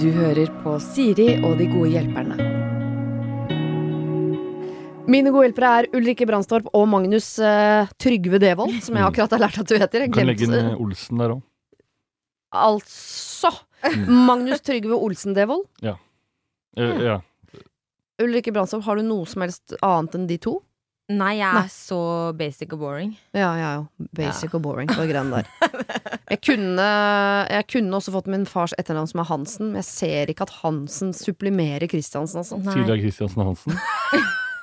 Du hører på Siri og de gode hjelperne. Mine gode hjelpere er Ulrikke Brandstorp og Magnus eh, Trygve Devold, som jeg akkurat har lært at du heter. Jeg Kan glemte- legge inn eh, Olsen der òg. Altså Magnus Trygve Olsen Devold. Ja. Eh, ja. Ulrikke Brandstorp, har du noe som helst annet enn de to? Nei, jeg er Nei. så basic og boring. Ja, jeg er jo basic og boring på greiene der. Jeg kunne, jeg kunne også fått min fars etternavn som er Hansen, men jeg ser ikke at Hansen supplimerer Christiansen, altså. Kristiansen Hansen.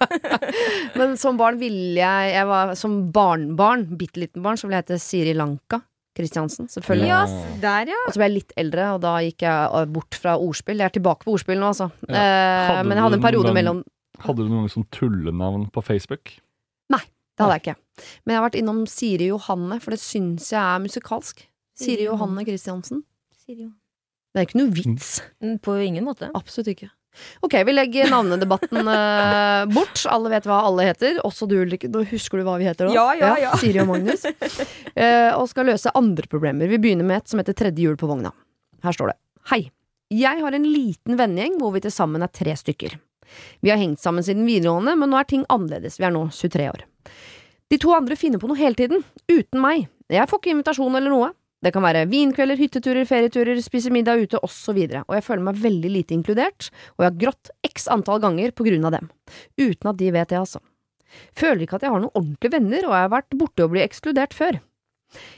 Men som barn ville jeg, jeg var, Som barnbarn, bitte liten barn, så ville jeg hete Siri Lanka Kristiansen, selvfølgelig. Ja. der, ja. Og så ble jeg litt eldre, og da gikk jeg uh, bort fra ordspill. Jeg er tilbake på ordspill nå, altså. Ja. Eh, men jeg hadde en periode mellom Hadde du noen sånn tullenavn på Facebook? Nei, Det hadde jeg ikke. Men jeg har vært innom Siri Johanne, for det syns jeg er musikalsk. Siri Johanne Christiansen. Sier. Det er ikke noe vits. Mm, På ingen måte. Absolutt ikke. Ok, vi legger navnedebatten uh, bort. Alle vet hva alle heter. Også du, Ulrikke. Nå husker du hva vi heter òg? Ja, ja, ja. Siri og Magnus. Uh, og skal løse andre problemer. Vi begynner med et som heter Tredje hjul på vogna. Her står det. Hei. Jeg har en liten vennegjeng hvor vi til sammen er tre stykker. Vi har hengt sammen siden videregående, men nå er ting annerledes. Vi er nå 23 år. De to andre finner på noe hele tiden, uten meg. Jeg får ikke invitasjon eller noe. Det kan være vinkvelder, hytteturer, ferieturer, spise middag ute osv., og jeg føler meg veldig lite inkludert, og jeg har grått x antall ganger på grunn av dem. Uten at de vet det, altså. Føler ikke at jeg har noen ordentlige venner, og jeg har vært borte og blitt ekskludert før.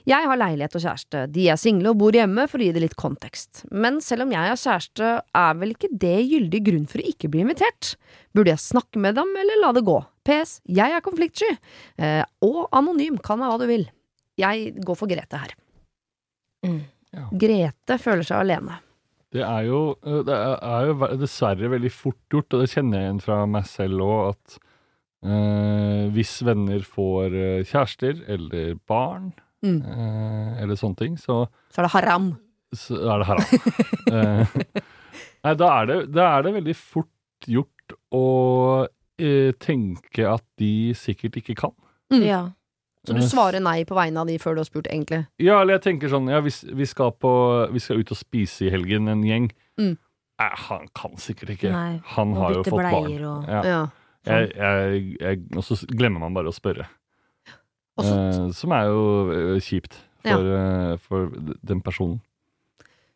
Jeg har leilighet og kjæreste, de er single og bor hjemme for å gi det litt kontekst, men selv om jeg har kjæreste, er vel ikke det gyldig grunn for å ikke bli invitert? Burde jeg snakke med dem, eller la det gå? PS, jeg er konfliktsky, eh, og anonym, Kan jeg hva du vil. Jeg går for Grete her. Mm. Ja. Grete føler seg alene. Det er jo, eh, det er jo dessverre veldig fort gjort, og det kjenner jeg igjen fra meg selv òg, at eh, hvis venner får eh, kjærester eller barn, Mm. eh, eller sånne ting, så, Så er det haram. så er det haram. Eh, nei, da er, det, da er det veldig fort gjort å eh, tenke at de sikkert ikke kan. Mm. Ja. Så du svarer nei på vegne av de før du har spurt, egentlig? Ja, eller jeg tenker sånn, ja, hvis vi skal, på, vi skal ut og spise i helgen, en gjeng. Mm. Nei, han kan sikkert ikke. Nei, han har jo fått barn. og- Ja. Ja. Jeg, jeg, jeg, og så glemmer man bare å spørre. Eh, som er jo eh, kjipt for, ja. for den personen.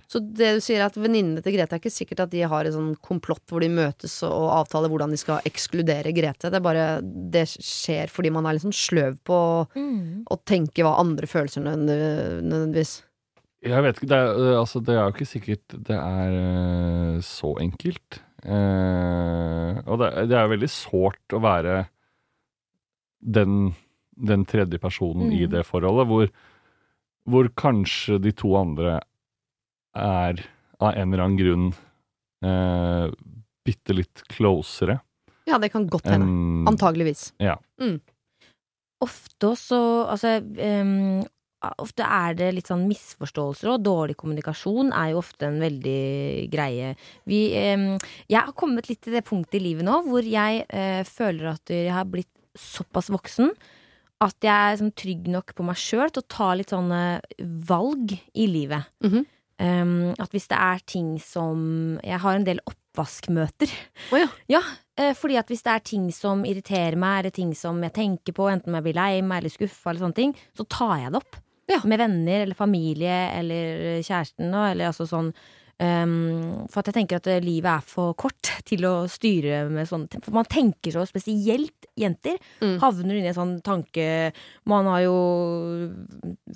Så det du sier er at venninnene til Grete er ikke sikkert at de har et sånn komplott hvor de møtes og avtaler hvordan de skal ekskludere Grete. Det er bare Det skjer fordi man er litt sånn sløv på Mm. å tenke hva andre følelser nødvendigvis. Jeg vet ikke, det er, eh, altså, det er jo ikke sikkert det er eh, så enkelt. Eh, og det, det er jo veldig sårt å være den, den tredje personen i Mm. det forholdet, hvor, hvor kanskje de to andre er av en eller annen grunn eh, bitte litt closere Ja, det kan godt hende. Um, Antageligvis. Ofte så altså um, Ofte er det litt sånn misforståelser, og dårlig kommunikasjon er jo ofte en veldig greie. Vi, um, jeg har kommet litt til det punktet i livet nå hvor jeg uh, føler at jeg har blitt såpass voksen at jeg er sånn trygg nok på meg sjøl til å ta litt sånne valg i livet. Mm -hmm. um, at hvis det er ting som Jeg har en del oppvaskmøter. Oh, ja. Eh, fordi at hvis det er ting som irriterer meg, eller ting som jeg tenker på, enten om jeg blir lei meg eller skuffa, eller sånne ting, så tar jeg det opp. Ja. Med venner eller familie eller kjæresten. Eller altså sånn ehm, For at jeg tenker at eh, livet er for kort til å styre med sånne ting. For man tenker så spesielt jenter. Mm. Havner inni en sånn tanke Man har jo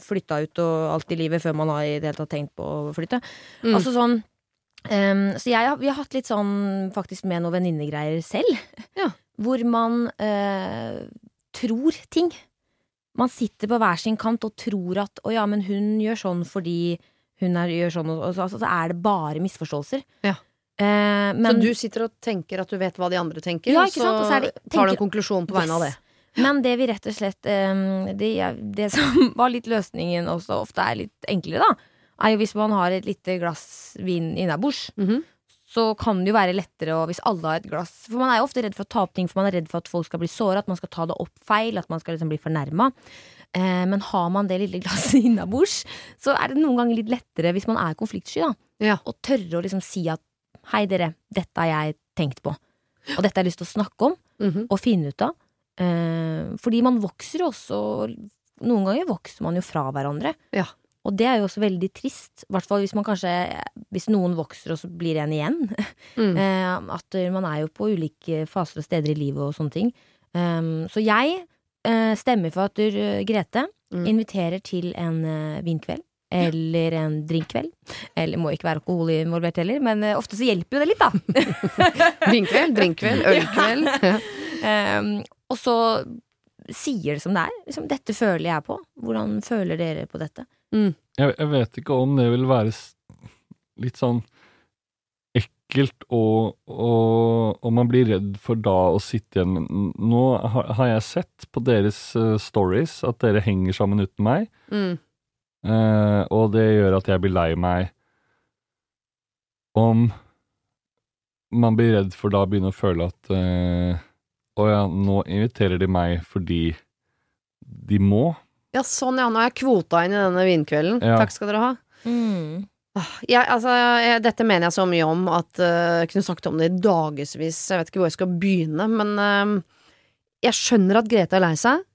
flytta ut og alt i livet før man har i det hele tatt tenkt på å flytte. Mm. Altså sånn um, Så jeg, vi har hatt litt sånn faktisk med noen venninnegreier selv. Ja. Hvor man uh, tror ting. Man sitter på hver sin kant og tror at å ja, men hun gjør sånn fordi hun er, gjør sånn, og så, altså, så er det bare misforståelser. Ja. Eh, men, så du sitter og tenker at du vet hva de andre tenker, Ja, og ikke så, sant? Og så er det- tar du tenker- en konklusjon på vegne av det. Men det vi rett og slett eh, det, det som var litt løsningen også ofte er litt enklere, da, er jo hvis man har et lite glass vin innabords. Mhm. Så kan det jo være lettere og hvis alle har et glass For man er jo ofte redd for å ta opp ting, for man er redd for at folk skal bli såra, at man skal ta det opp feil, at man skal liksom bli fornærma. Eh, men har man det lille glasset innabords, så er det noen ganger litt lettere hvis man er konfliktsky, da. Ja. Å tørre å liksom si at hei, dere, dette har jeg tenkt på. Og dette har jeg lyst til å snakke om Mhm. og finne ut av. Eh, fordi man vokser jo også Noen ganger vokser man jo fra hverandre. Ja. Og det er jo også veldig trist. I hvert fall hvis man kanskje Hvis noen vokser, og så blir en igjen. Mm. Eh, at man er jo på ulike faser og steder i livet og sånne ting. Så jeg stemmer for at du, eh, Grete, Mm. inviterer til en eh, vinkveld. Eller en drinkkveld. Eller må ikke være alkohol involvert heller, men eh, ofte så hjelper jo det litt, da. Vinkveld, drinkkveld, ølkveld. Ja. Um, og så sier det som det er. Liksom, dette føler jeg på. Hvordan føler dere på dette? Jeg, jeg vet ikke om det vil være litt sånn ekkelt og, og, og man blir redd for da å sitte igjen Nå har, jeg sett på deres eh, stories at dere henger sammen uten meg, Mm. eh, og det gjør at jeg blir lei meg om man blir redd for da å begynne å føle at eh, Å ja, nå inviterer de meg fordi de må. ja, sånn ja. Nå er jeg kvota inn i denne vinkvelden. Ja. Takk skal dere ha. Mm. Ah, Jeg, altså, jeg, dette mener jeg så mye om at eh, jeg kunne snakket om det i dagevis. Jeg vet ikke hvor jeg skal begynne, men uh, jeg skjønner at Grete er lei seg.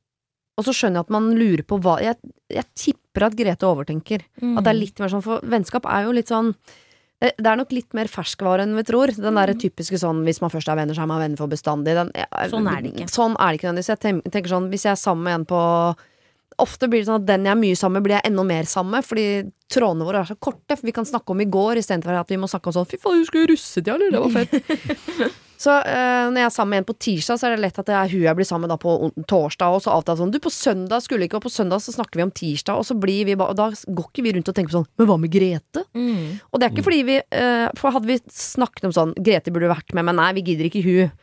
Og så skjønner jeg at man lurer på hva Jeg, jeg tipper at Grete overtenker. At det er litt mer sånn, for vennskap er jo litt sånn det, det er nok litt mer ferskvare enn vi tror. Den der typiske sånn hvis man først er venner, så er man venner for bestandig. Den, jeg- Sånn er det ikke. Sånn er det ikke nødvendigvis. Jeg tenker sånn, hvis jeg er sammen med en på Ofte blir det sånn at den jeg er mye sammen med, blir jeg enda mer sammen med, fordi trådene våre er så korte. For vi kan snakke om i går istedenfor at vi må snakke om sånn Fy faen, husker du russetida, eller? Det var fett. Så eh, når jeg er sammen med en på tirsdag, så er det lett at det er hun jeg blir sammen med da på torsdag. Og så avtaler sånn Du, på søndag skulle ikke, og på søndag så snakker vi om tirsdag. Og så blir vi ba, og da går ikke vi rundt og tenker på sånn Men hva med Grete? Mm. Og det er ikke fordi vi eh, For hadde vi snakket om sånn Grete burde vært med, men nei, vi gidder ikke hun.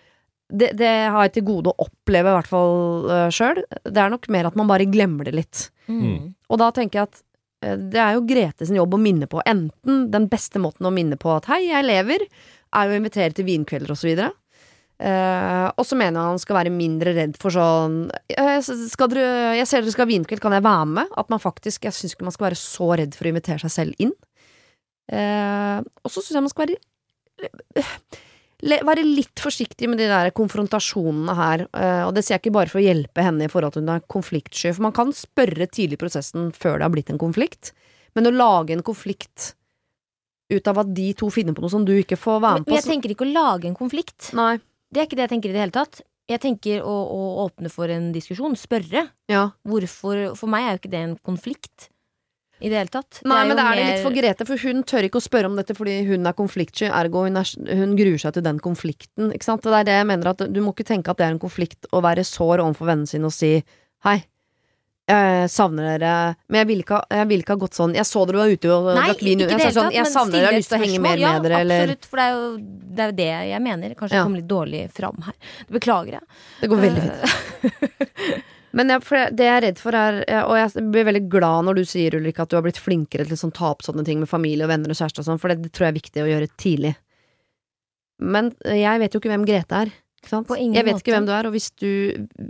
Det, det har jeg til gode å oppleve, i hvert fall uh, sjøl. Det er nok mer at man bare glemmer det litt. Mm. Og da tenker jeg at uh, det er jo Grete sin jobb å minne på. Enten den beste måten å minne på at 'hei, jeg lever', er jo å invitere til vinkvelder så videre. Eh, og så mener jeg han skal være mindre redd for sånn skal dere, 'Jeg ser dere skal ha vinkveld, kan jeg være med?' At man faktisk Jeg syns ikke man skal være så redd for å invitere seg selv inn. Uh, og så syns jeg man skal være være litt forsiktig med de der konfrontasjonene her. eh, og det sier jeg ikke bare for å hjelpe henne i forhold til hun er konfliktsky, for man kan spørre tidlig i prosessen før det har blitt en konflikt, men å lage en konflikt ut av at de to finner på noe som du ikke får være med på Men jeg tenker ikke å lage en konflikt. Nei. Det er ikke det jeg tenker i det hele tatt. Jeg tenker å, å åpne for en diskusjon. Spørre. Ja. Hvorfor For meg er jo ikke det en konflikt i det hele tatt. Nei, men jo det er det mer- litt for Grete, for hun tør ikke å spørre om dette fordi hun er konfliktsky, ergo hun, er, hun gruer seg til den konflikten, ikke sant. Det er det jeg mener, at du må ikke tenke at det er en konflikt å være sår overfor vennene sine og si hei. Jeg savner dere, men jeg ville ikke, ville ikke ha gått sånn Jeg så dere var ute og Nei, drakk vin. ikke i Jeg, sa sånn, jeg savner dere, jeg har lyst til å henge mer ja, med dere, eller Absolutt, for det er, jo, det er jo det jeg mener. Kanskje Ja. jeg kom litt dårlig fram her. Det beklager jeg. Det går veldig fint. Men jeg, det jeg er redd for er Og jeg blir veldig glad når du sier Ulrik at du har blitt flinkere til å sånn, ta opp sånne ting med familie og venner og kjæreste og sånn, for det, det tror jeg er viktig å gjøre tidlig. Men eh, jeg vet jo ikke hvem Grete er. Ikke sant? På ingen jeg vet måte. ikke hvem du er, og hvis, du,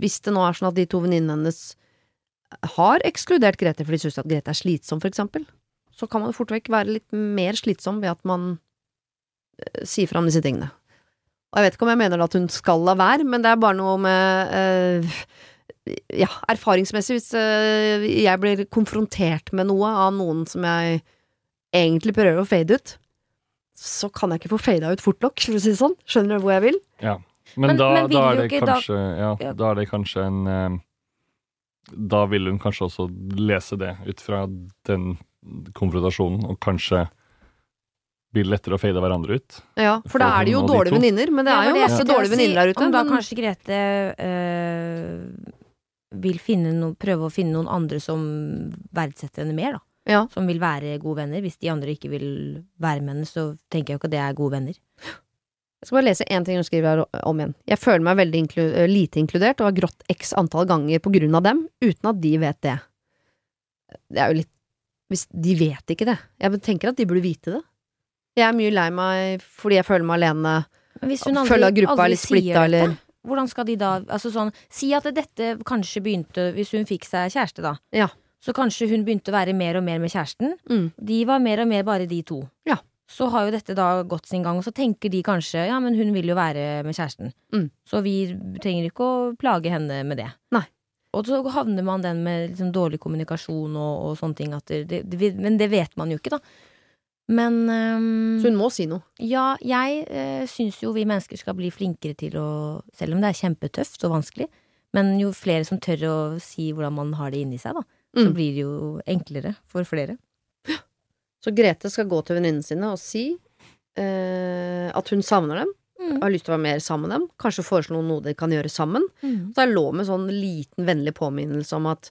hvis det nå er sånn at de to venninnene hennes har ekskludert Grete fordi de syns at Grete er slitsom, for eksempel, så kan man jo fort vekk være litt mer slitsom ved at man eh, sier fra om disse tingene. Og jeg vet ikke om jeg mener at hun skal la være, men det er bare noe med eh, Ja, erfaringsmessig, hvis eh, jeg blir konfrontert med noe av noen som jeg egentlig prøver å fade ut, så kan jeg ikke få fada ut fort nok, for å si det sånn. Skjønner du hvor jeg vil? Ja. Men, Men- da, men da, er det ikke kanskje, ja, Ja. da er det kanskje en eh, Da vil hun kanskje også lese det ut fra den konfrontasjonen, og kanskje blir lettere å fade hverandre ut. Ja, for da er det jo dårlige venninner, men det Ja, er jo masse dårlige venninner der ute. Om da men- kanskje Grete øh, vil finne no, prøve å finne noen andre som verdsetter henne mer, da. Ja. Som vil være gode venner. Hvis de andre ikke vil være med henne, så tenker jeg jo ikke at det er gode venner. Jeg skal bare lese én ting hun skriver her om igjen. Jeg føler meg veldig inklu eh, lite inkludert og har grått x antall ganger på grunn av dem, uten at de vet det. Det er jo litt Hvis de vet ikke det. Jeg tenker at de burde vite det. Jeg er mye lei meg fordi jeg føler meg alene. Men hvis hun Føler at gruppa er litt splitta, eller hvordan skal de da Altså sånn, Si at dette kanskje begynte Hvis hun fikk seg kjæreste, da. Ja. Så kanskje hun begynte å være mer og mer med kjæresten. Mm. De var mer og mer bare de to. Ja. Så har jo dette da gått sin gang, og så tenker de kanskje ja, men hun vil jo være med kjæresten. Mm. Så vi trenger ikke å plage henne med det. Nei. Og så havner man den med liksom dårlig kommunikasjon og, og sånne ting. Det, det, men det vet man jo ikke, da. Men um, Så hun må si noe. ja, jeg uh, syns jo vi mennesker skal bli flinkere til å Selv om det er kjempetøft og vanskelig, men jo flere som tør å si hvordan man har det inni seg, da, så Mm. blir det jo enklere for flere. Så Grete skal gå til venninnene sine og si uh, at hun savner dem, Mm. har lyst til å være mer sammen med dem, kanskje foreslå noe de kan gjøre sammen. Så er lå lov med sånn liten vennlig påminnelse om at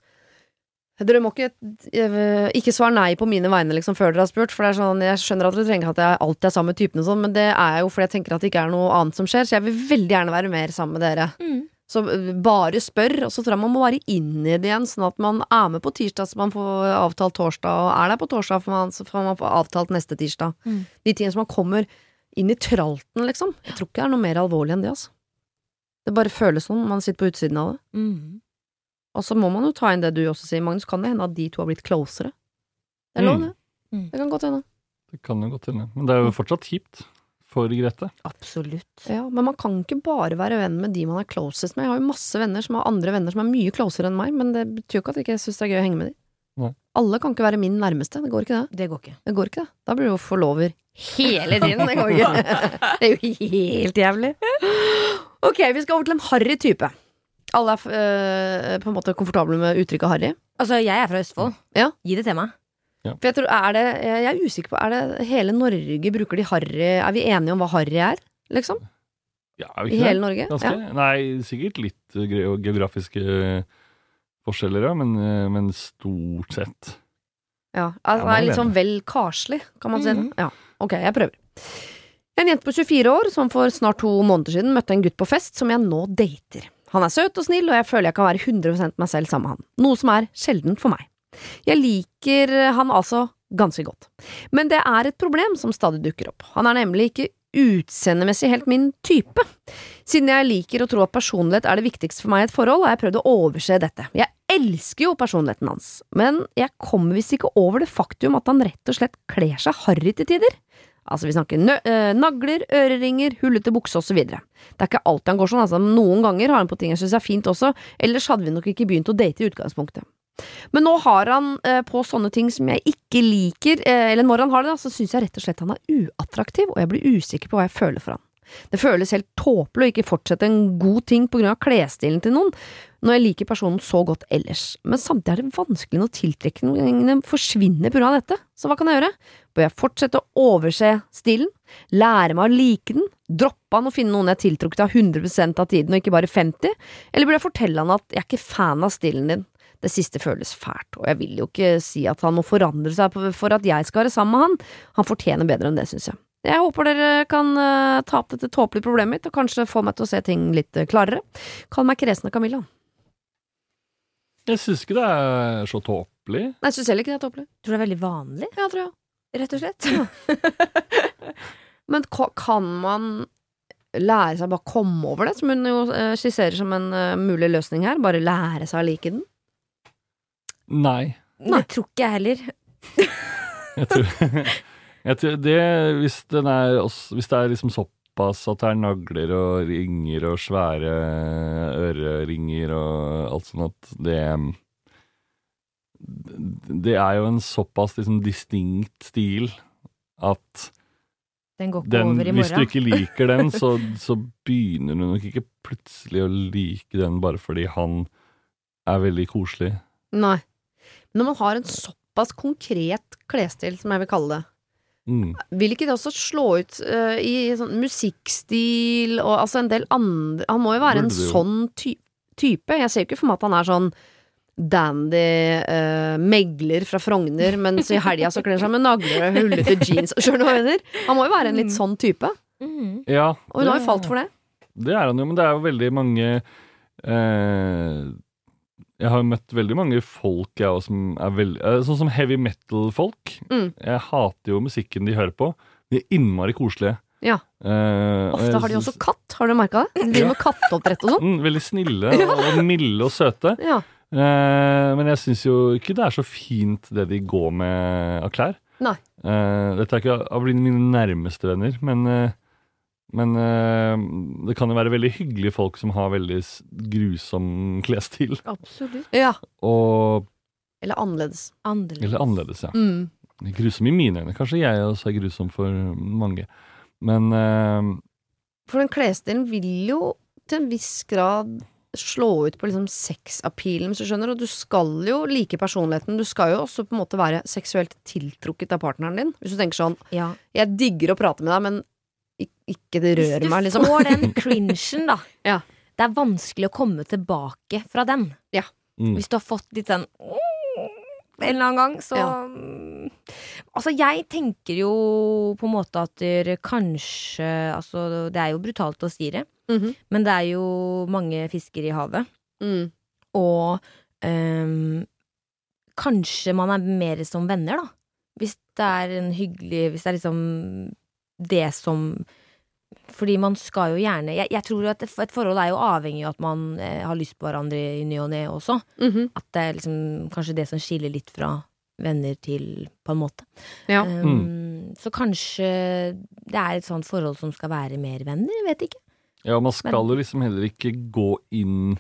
dere må ikke eh, Ikke svare nei på mine vegne liksom før dere har spurt, for det er sånn Jeg skjønner at dere trenger at jeg alltid er sammen med typene og sånn, men det er jo fordi jeg tenker at det ikke er noe annet som skjer, så jeg vil veldig gjerne være mer sammen med dere. Mm. Så øh, bare spør, og så tror jeg man må være inn i det igjen, sånn at man er med på tirsdag så man får avtalt torsdag, og er der på torsdag for man, så får man avtalt neste tirsdag. Mm. De tingene som man kommer inn i tralten, liksom. Jeg tror ikke det er noe mer alvorlig enn det, altså. Det bare føles sånn, man sitter på utsiden av det. Mm. Og så må man jo ta inn det du også sier, Magnus. Kan det hende at de to har blitt closere? Det er lov, Mm. det. Mm. Det kan godt hende. Det kan jo godt hende. Men det er jo fortsatt kjipt for Grete. Absolutt. Ja, men man kan ikke bare være venn med de man er closest med. Jeg har jo masse venner som har andre venner som er mye closere enn meg, men det betyr jo ikke at jeg ikke syns det er gøy å henge med de. Nei. Alle kan ikke være min nærmeste. Det går ikke det. Det går ikke. Det går ikke det. Da blir du jo forlover hele tiden. Det går ikke. Det er jo helt jævlig. Ok, vi skal over til en harry type. Alle er øh, på en måte komfortable med uttrykket harry. Altså, jeg er fra Østfold. Ja. Gi det til meg. For jeg tror, er det, jeg er usikker på, er det hele Norge bruker de harry Er vi enige om hva harry er, liksom? Ja, er vi I hele det? Norge? Ganske? Ja. Nei, sikkert litt eh, geografiske eh, forskjeller, ja, men, men stort sett. Ja, Ja, altså, det er litt sånn vel karslig, kan man si Mm. Mhm. Ja, ok, jeg prøver. En jente på 24 år som for snart to måneder siden møtte en gutt på fest som jeg nå dater. Han er søt og snill, og jeg føler jeg kan være 100 meg selv sammen med han, noe som er sjeldent for meg. Jeg liker han altså ganske godt, men det er et problem som stadig dukker opp. Han er nemlig ikke utseendemessig helt min type. Siden jeg liker å tro at personlighet er det viktigste for meg i et forhold, har jeg prøvd å overse dette. Jeg elsker jo personligheten hans, men jeg kommer visst ikke over det faktum at han rett og slett kler seg harry til tider. Altså, vi snakker øh, nagler, øreringer, hullete bukse osv. Det er ikke alltid han går sånn, altså. Noen ganger har han på ting jeg synes er fint også, ellers hadde vi nok ikke begynt å date i utgangspunktet. Men nå har han eh, på sånne ting som jeg ikke liker, eh, eller når han har det, da, så syns jeg rett og slett han er uattraktiv, og jeg blir usikker på hva jeg føler for han. Det føles helt tåpelig å ikke fortsette en god ting på grunn av klesstilen til noen, når jeg liker personen så godt ellers, men samtidig er det vanskelig når tiltrekningene forsvinner av dette, så hva kan jeg gjøre? Bør jeg fortsette å overse stilen, lære meg å like den, droppe han og finne noen jeg er tiltrukket av 100% av tiden og ikke bare 50, eller burde jeg fortelle han at jeg er ikke fan av stilen din? Det siste føles fælt, og jeg vil jo ikke si at han må forandre seg for at jeg skal være sammen med han, han fortjener bedre enn det, synes jeg. Jeg håper dere kan eh, ta opp dette tåpelige problemet mitt, og kanskje få meg til å se ting litt eh, klarere. Kall meg kresne Camilla. Jeg syns ikke det er så tåpelig. Nei, jeg synes heller ikke det er tåpelig. Tror du det er veldig vanlig, Ja, tror jeg. rett og slett. Men kan man lære seg bare komme over det, som hun jo eh, skisserer som en mulig løsning her? Bare lære seg å like den? Nei. Nei. Det tror ikke jeg heller. Jeg tror det, hvis, den er, hvis det er liksom såpass at det er nagler og ringer og svære øreringer og alt sånt at det Det er jo en såpass liksom distinkt stil at Den går ikke den, over i hvis du ikke liker den, så, så begynner du nok ikke plutselig å like den bare fordi han er veldig koselig. Nei. Når man har en såpass konkret klesstil, som jeg vil kalle det, Mm. vil ikke det også slå ut uh, i sånn musikkstil og altså en del andre Han må jo være en jo. sånn ty type. Jeg ser jo ikke for meg at han er sånn dandy uh, megler fra Frogner, men så i helga så kler han seg med nagler og hullete jeans. Skjønner du hva jeg mener? Han må jo være en litt sånn type, Mm. Ja, og hun har jo falt for det. Det er han jo, men det er jo veldig mange eh, Jeg har møtt veldig mange folk jeg også, som er veldig eh, Sånn som heavy metal-folk. Mm. Jeg hater jo musikken de hører på. De er innmari koselige. Ja. Uh, Ofte har de også katt, har du merka det? De driver med katteoppdrett og sånn. Mm, veldig snille og milde og søte. Ja. Uh, men jeg syns jo ikke det er så fint det de går med av klær. Nei. Uh, dette er ikke av mine nærmeste venner, men, men øh, det kan jo være veldig hyggelige folk som har veldig grusom klesstil. Absolutt. ja. Og Eller annerledes. Annerledes. Eller annerledes, ja. Mm. Grusom i mine øyne. Kanskje jeg også er grusom for mange. Men øh, For den klesstilen vil jo til en viss grad slå ut på liksom sexappealen, hvis du skjønner, og du skal jo like personligheten. Du skal jo også på en måte være seksuelt tiltrukket av partneren din. Hvis du tenker sånn Ja. Jeg digger å prate med deg, men ikke det rører meg, liksom. Hvis du får den cringen, da. Ja. Det er vanskelig å komme tilbake fra den. mm. Hvis du har fått litt den en eller annen gang, så Ja. Altså, jeg tenker jo på en måte at der kanskje Altså, det er jo brutalt å si det, Mhm. men det er jo mange fisker i havet. mm. Og um, kanskje man er mer som venner, da. Hvis det er en hyggelig Hvis det er liksom det som Fordi man skal jo gjerne Jeg, jeg tror at et forhold er jo avhengig av at man eh, har lyst på hverandre i ny og ne også. Mhm. At det er liksom kanskje det som skiller litt fra venner til på en måte. Ja. Um, Så kanskje det er et sånt forhold som skal være mer venner, jeg vet ikke. Ja, man skal jo liksom heller ikke gå inn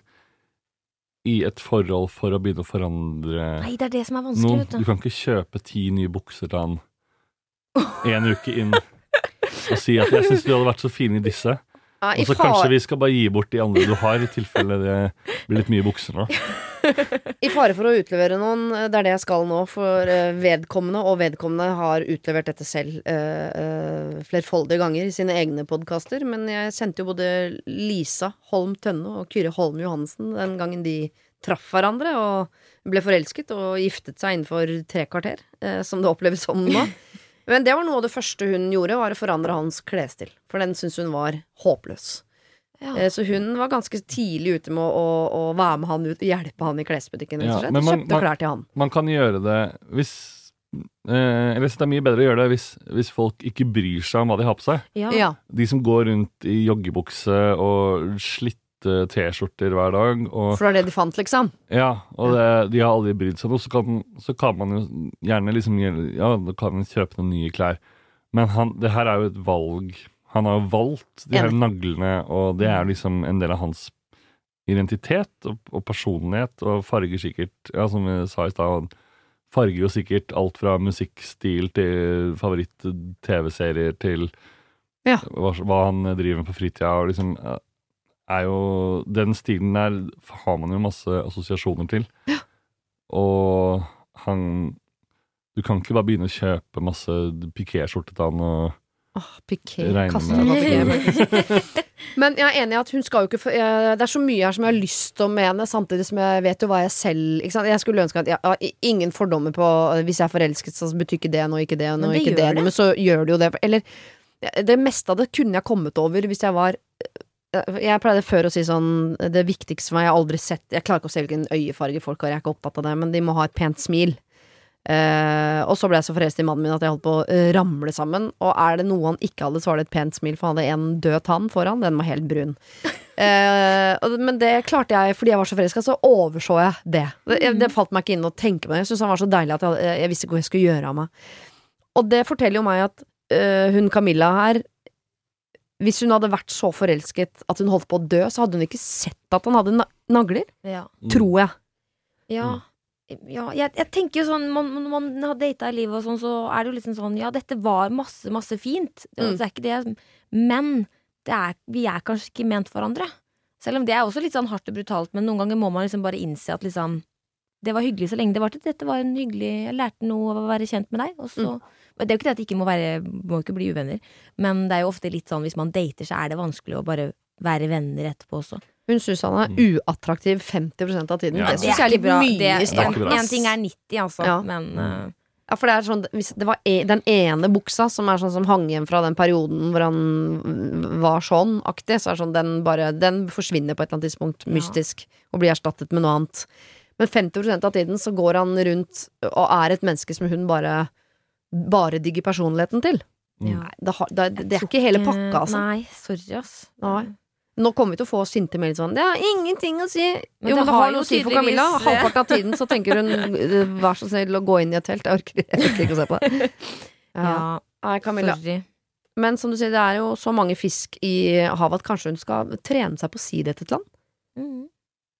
i et forhold for å begynne å forandre Nei, det er det som er vanskelig, noen. vet Du du. kan ikke kjøpe ti nye bukser til han en uke inn og si at 'jeg syns du hadde vært så fin i disse', Ja, og så kanskje vi skal bare gi bort de andre du har, i tilfelle det blir litt mye bukser nå. I fare for å utlevere noen, eh, det er det jeg skal nå, for eh, vedkommende, og vedkommende har utlevert dette selv eh, flerfoldige ganger i sine egne podkaster. Men jeg sendte jo både Lisa Holm Tønne og Kyrre Holm Johansen den gangen de traff hverandre og ble forelsket og giftet seg innenfor tre kvarter, eh, som det oppleves som nå. Men det var noe av det første hun gjorde, var å forandre hans klesstil. For den syntes hun var håpløs. Ja. Eh, Så hun var ganske tidlig ute med å, å, å være med han ut og hjelpe han i klesbutikken. Ja, men man- kjøpte klær til han. Man kan gjøre det hvis eh, Eller jeg synes det er mye bedre å gjøre det hvis, hvis folk ikke bryr seg om hva de har på seg. Ja. Ja. De som går rundt i joggebukse og slitte T-skjorter hver dag. Og, For det er det de fant, liksom. ja, og det, de har aldri brydd seg om Så kan, så kan man jo gjerne liksom Ja, da kan man kjøpe noen nye klær. Men han, det her er jo et valg. Han har jo valgt de her Enig. naglene, og det er liksom en del av hans identitet og, og personlighet, og farger sikkert Ja, som vi sa i stad, farger jo sikkert alt fra musikkstil til favoritt-TV-serier til Ja. hva, hva han driver med på fritida, og liksom eh, er jo Den stilen der har man jo masse assosiasjoner til. Og han Du kan ikke bare begynne å kjøpe masse pikéskjorte til han og Åh, piké. Piké. Men jeg er enig i at hun skal jo ikke få- jeg- Det er så mye her som jeg har lyst til å mene, samtidig som jeg vet jo hva jeg selv ikke sant? Jeg skulle ønske at jeg har ingen fordommer på Hvis jeg er forelsket, så betyr ikke det noe, ikke det noe, ikke det det. noe, men så gjør det jo det. Eller det meste av det kunne jeg kommet over hvis jeg var jeg pleide før å si sånn Det viktigste for meg, jeg har aldri sett Jeg klarer ikke å se hvilken øyefarge folk har, jeg er ikke opptatt av det, men de må ha et pent smil. Uh, og så ble jeg så forelsket i mannen min at jeg holdt på å eh, ramle sammen. Og er det noe han ikke hadde, så var det et pent smil, for han hadde en død tann foran. Den var helt brun. Uh, men det klarte jeg, fordi jeg var så forelska, så overså jeg det. Det, det falt meg ikke inn å tenke på det. Jeg syntes han var så deilig at jeg, jeg visste ikke hva jeg skulle gjøre av meg. Og det forteller jo meg at hun Camilla her Hvis hun hadde vært så forelsket at hun holdt på å dø, så hadde hun ikke sett at han hadde na nagler. Ja. Tror jeg. Ja. ja jeg, jeg tenker jo sånn Når man har data i livet og sånn, så er det jo liksom sånn Ja, dette var masse, masse fint. Det, Mm. det er ikke det. Men det er, vi er kanskje ikke ment for hverandre. Selv om det er også litt sånn hardt og brutalt, men noen ganger må man liksom bare innse at liksom Det var hyggelig så lenge det varte. Dette var en hyggelig Jeg lærte noe av å være kjent med deg. Og så Men Det er jo ikke det at de ikke må være Må ikke bli uvenner. Men det er jo ofte litt sånn hvis man dater, så er det vanskelig å bare være venner etterpå også. Hun syns han er uattraktiv 50% av tiden. Ja. Det syns jeg er litt bra. mye Det- er starten. En ting er 90, altså, Ja. men uh... Ja, for det er sånn Hvis det var e den ene buksa som er sånn som hang igjen fra den perioden hvor han mm, var sånn aktig, så er sånn den bare Den forsvinner på et eller annet tidspunkt Ja. mystisk og blir erstattet med noe annet. Men 50% av tiden så går han rundt og er et menneske som hun bare Bare digger personligheten til. Ja. Det, har, det, det er ikke hele pakka, altså. Nei, sorry, ass. Nei. Nå kommer vi til å få sinte meldinger sånn 'Det har ingenting å si'. Men jo, det men det har har jo noe å si for Camilla. Halvparten av tiden så tenker hun 'vær så snill å gå inn i et telt'. Jeg orker, jeg orker ikke å se på det. Ja. Ja, Nei, Camilla. sorry. Men som du sier, det er jo så mange fisk i havet at kanskje hun skal trene seg på å si det til et land. Mm.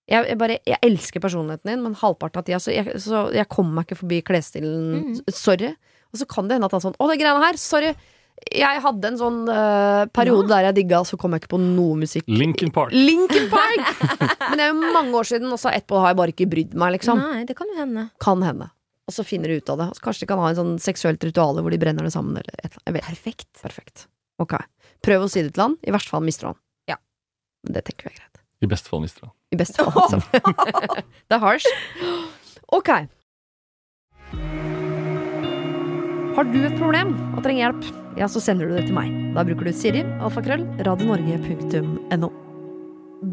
Jeg, jeg, bare, jeg elsker personligheten din, men halvparten av tida så jeg, så jeg kommer meg ikke forbi klesstilen. Mm. Sorry. Og så kan det hende at han sånn Å, det greiene her, sorry. Jeg hadde en sånn uh, periode der jeg digga, så kom jeg ikke på noe musikk. Lincoln Park. Linkin Park! Men det er jo mange år siden, og så etterpå har jeg bare ikke brydd meg, liksom. Nei, det kan jo hende. Kan hende. Og så finner de ut av det. Altså, kanskje de kan ha en sånn seksuelt ritual hvor de brenner det sammen. Perfekt. Perfekt. Ok. Prøv å si det til han. I verste fall mister han. Ja. Men det tenker vi er greit. I beste fall mister han. I beste fall, altså. det er harsh. Ok. Har du et problem og trenger hjelp, ja, så sender du det til meg. Da bruker du Siri, alfakrøll, radionorge.no.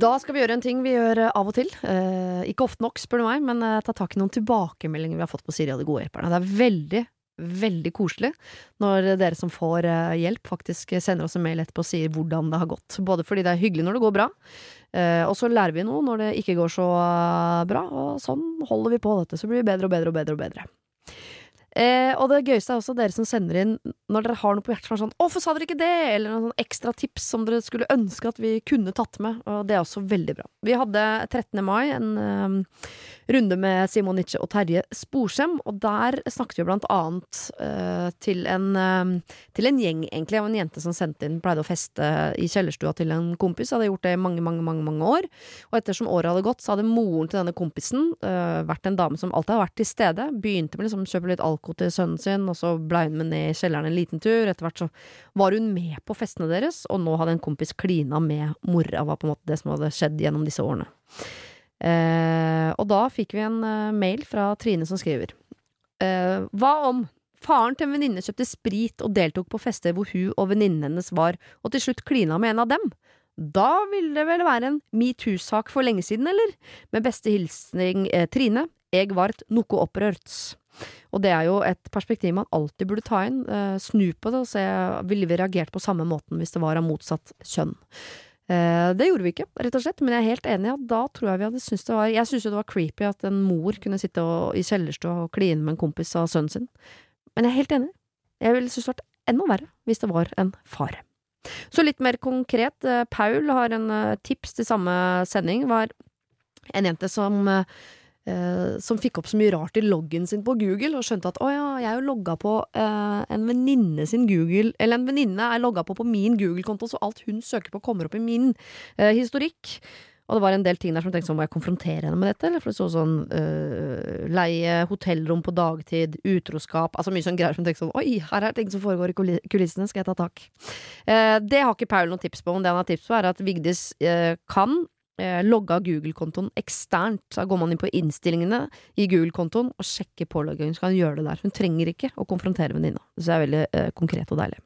Da skal vi gjøre en ting vi gjør eh, av og til. Eh, ikke ofte nok, spør du meg, men eh, ta tak i noen tilbakemeldinger vi har fått på Siri og de gode hjelperne. Det er veldig, veldig koselig når dere som får eh, hjelp, faktisk sender oss en mail etterpå og sier hvordan det har gått. Både fordi det er hyggelig når det går bra, og så lærer vi noe når det ikke går så bra, og sånn holder vi på, dette. Så blir vi bedre og bedre og bedre og bedre. Eh, og det gøyeste er også dere som sender inn når dere har noe på hjertet som er sånn hvorfor sa dere ikke det?' eller noen ekstra tips som dere skulle ønske at vi kunne tatt med. Og det er også veldig bra. Vi hadde 13. mai en um, runde med Simon Nietzsche og Terje Sporsem, og der snakket vi blant annet uh, til, en, eh, til en gjeng, egentlig, av en jente som sendte inn, pleide å feste i kjellerstua til en kompis, hadde gjort det i mange, mange, mange, mange år. Og ettersom året hadde gått, så hadde moren til denne kompisen uh, vært en dame som alltid har vært til stede. Begynte med liksom kjøpe litt alko til sønnen sin, og så blei hun med ned i kjelleren en liten tur. Etter hvert så var hun med på festene deres, og nå hadde en kompis klina med mora, var på en måte det som hadde skjedd gjennom disse årene. Eh, og da fikk vi en eh, mail fra Trine som skriver eh, Hva om faren til en venninne kjøpte sprit og deltok på fester hvor hun og venninnen hennes var, og til slutt klina med en av dem? Da ville det vel være en metoo-sak for lenge siden, eller? Med beste hilsning eh, Trine. Jeg vart noe opprørt. Og det er jo et perspektiv man alltid burde ta inn. Eh, snu på det og se ville vi reagert på samme måten hvis det var av motsatt kjønn. Eh, det gjorde vi ikke, rett og slett, men jeg er helt enig. at Da tror jeg vi hadde syntes det var Jeg syns jo det var creepy at en mor kunne sitte og, i kjellerstua og kline med en kompis av sønnen sin. Men jeg er helt enig. Jeg ville syntes det vært enda verre hvis det var en far. Så litt mer konkret. eh, Paul har en eh, tips til samme sending. Var en jente som eh, eh, som fikk opp så mye rart i loggen sin på Google, og skjønte at å ja, jeg er jo logga på eh, en venninne sin Google Eller en venninne er logga på på min Google-konto, så alt hun søker på, kommer opp i min eh, historikk. Og det var en del ting der som tenkte sånn, må jeg konfrontere henne med dette? Eller for det så sånn øh, leie hotellrom på dagtid, utroskap Altså mye sånn greier som tenkte sånn Oi, her er ting som foregår i kulissene, skal jeg ta tak? Eh, det har ikke Paul noen tips på, men det han har tips på, er at Vigdis eh, kan eh, logge av Google-kontoen eksternt. Da går man inn på innstillingene i Google-kontoen og sjekker påloggingen, så kan hun gjøre det der. Hun trenger ikke å konfrontere venninna. Så det er veldig eh, konkret og deilig.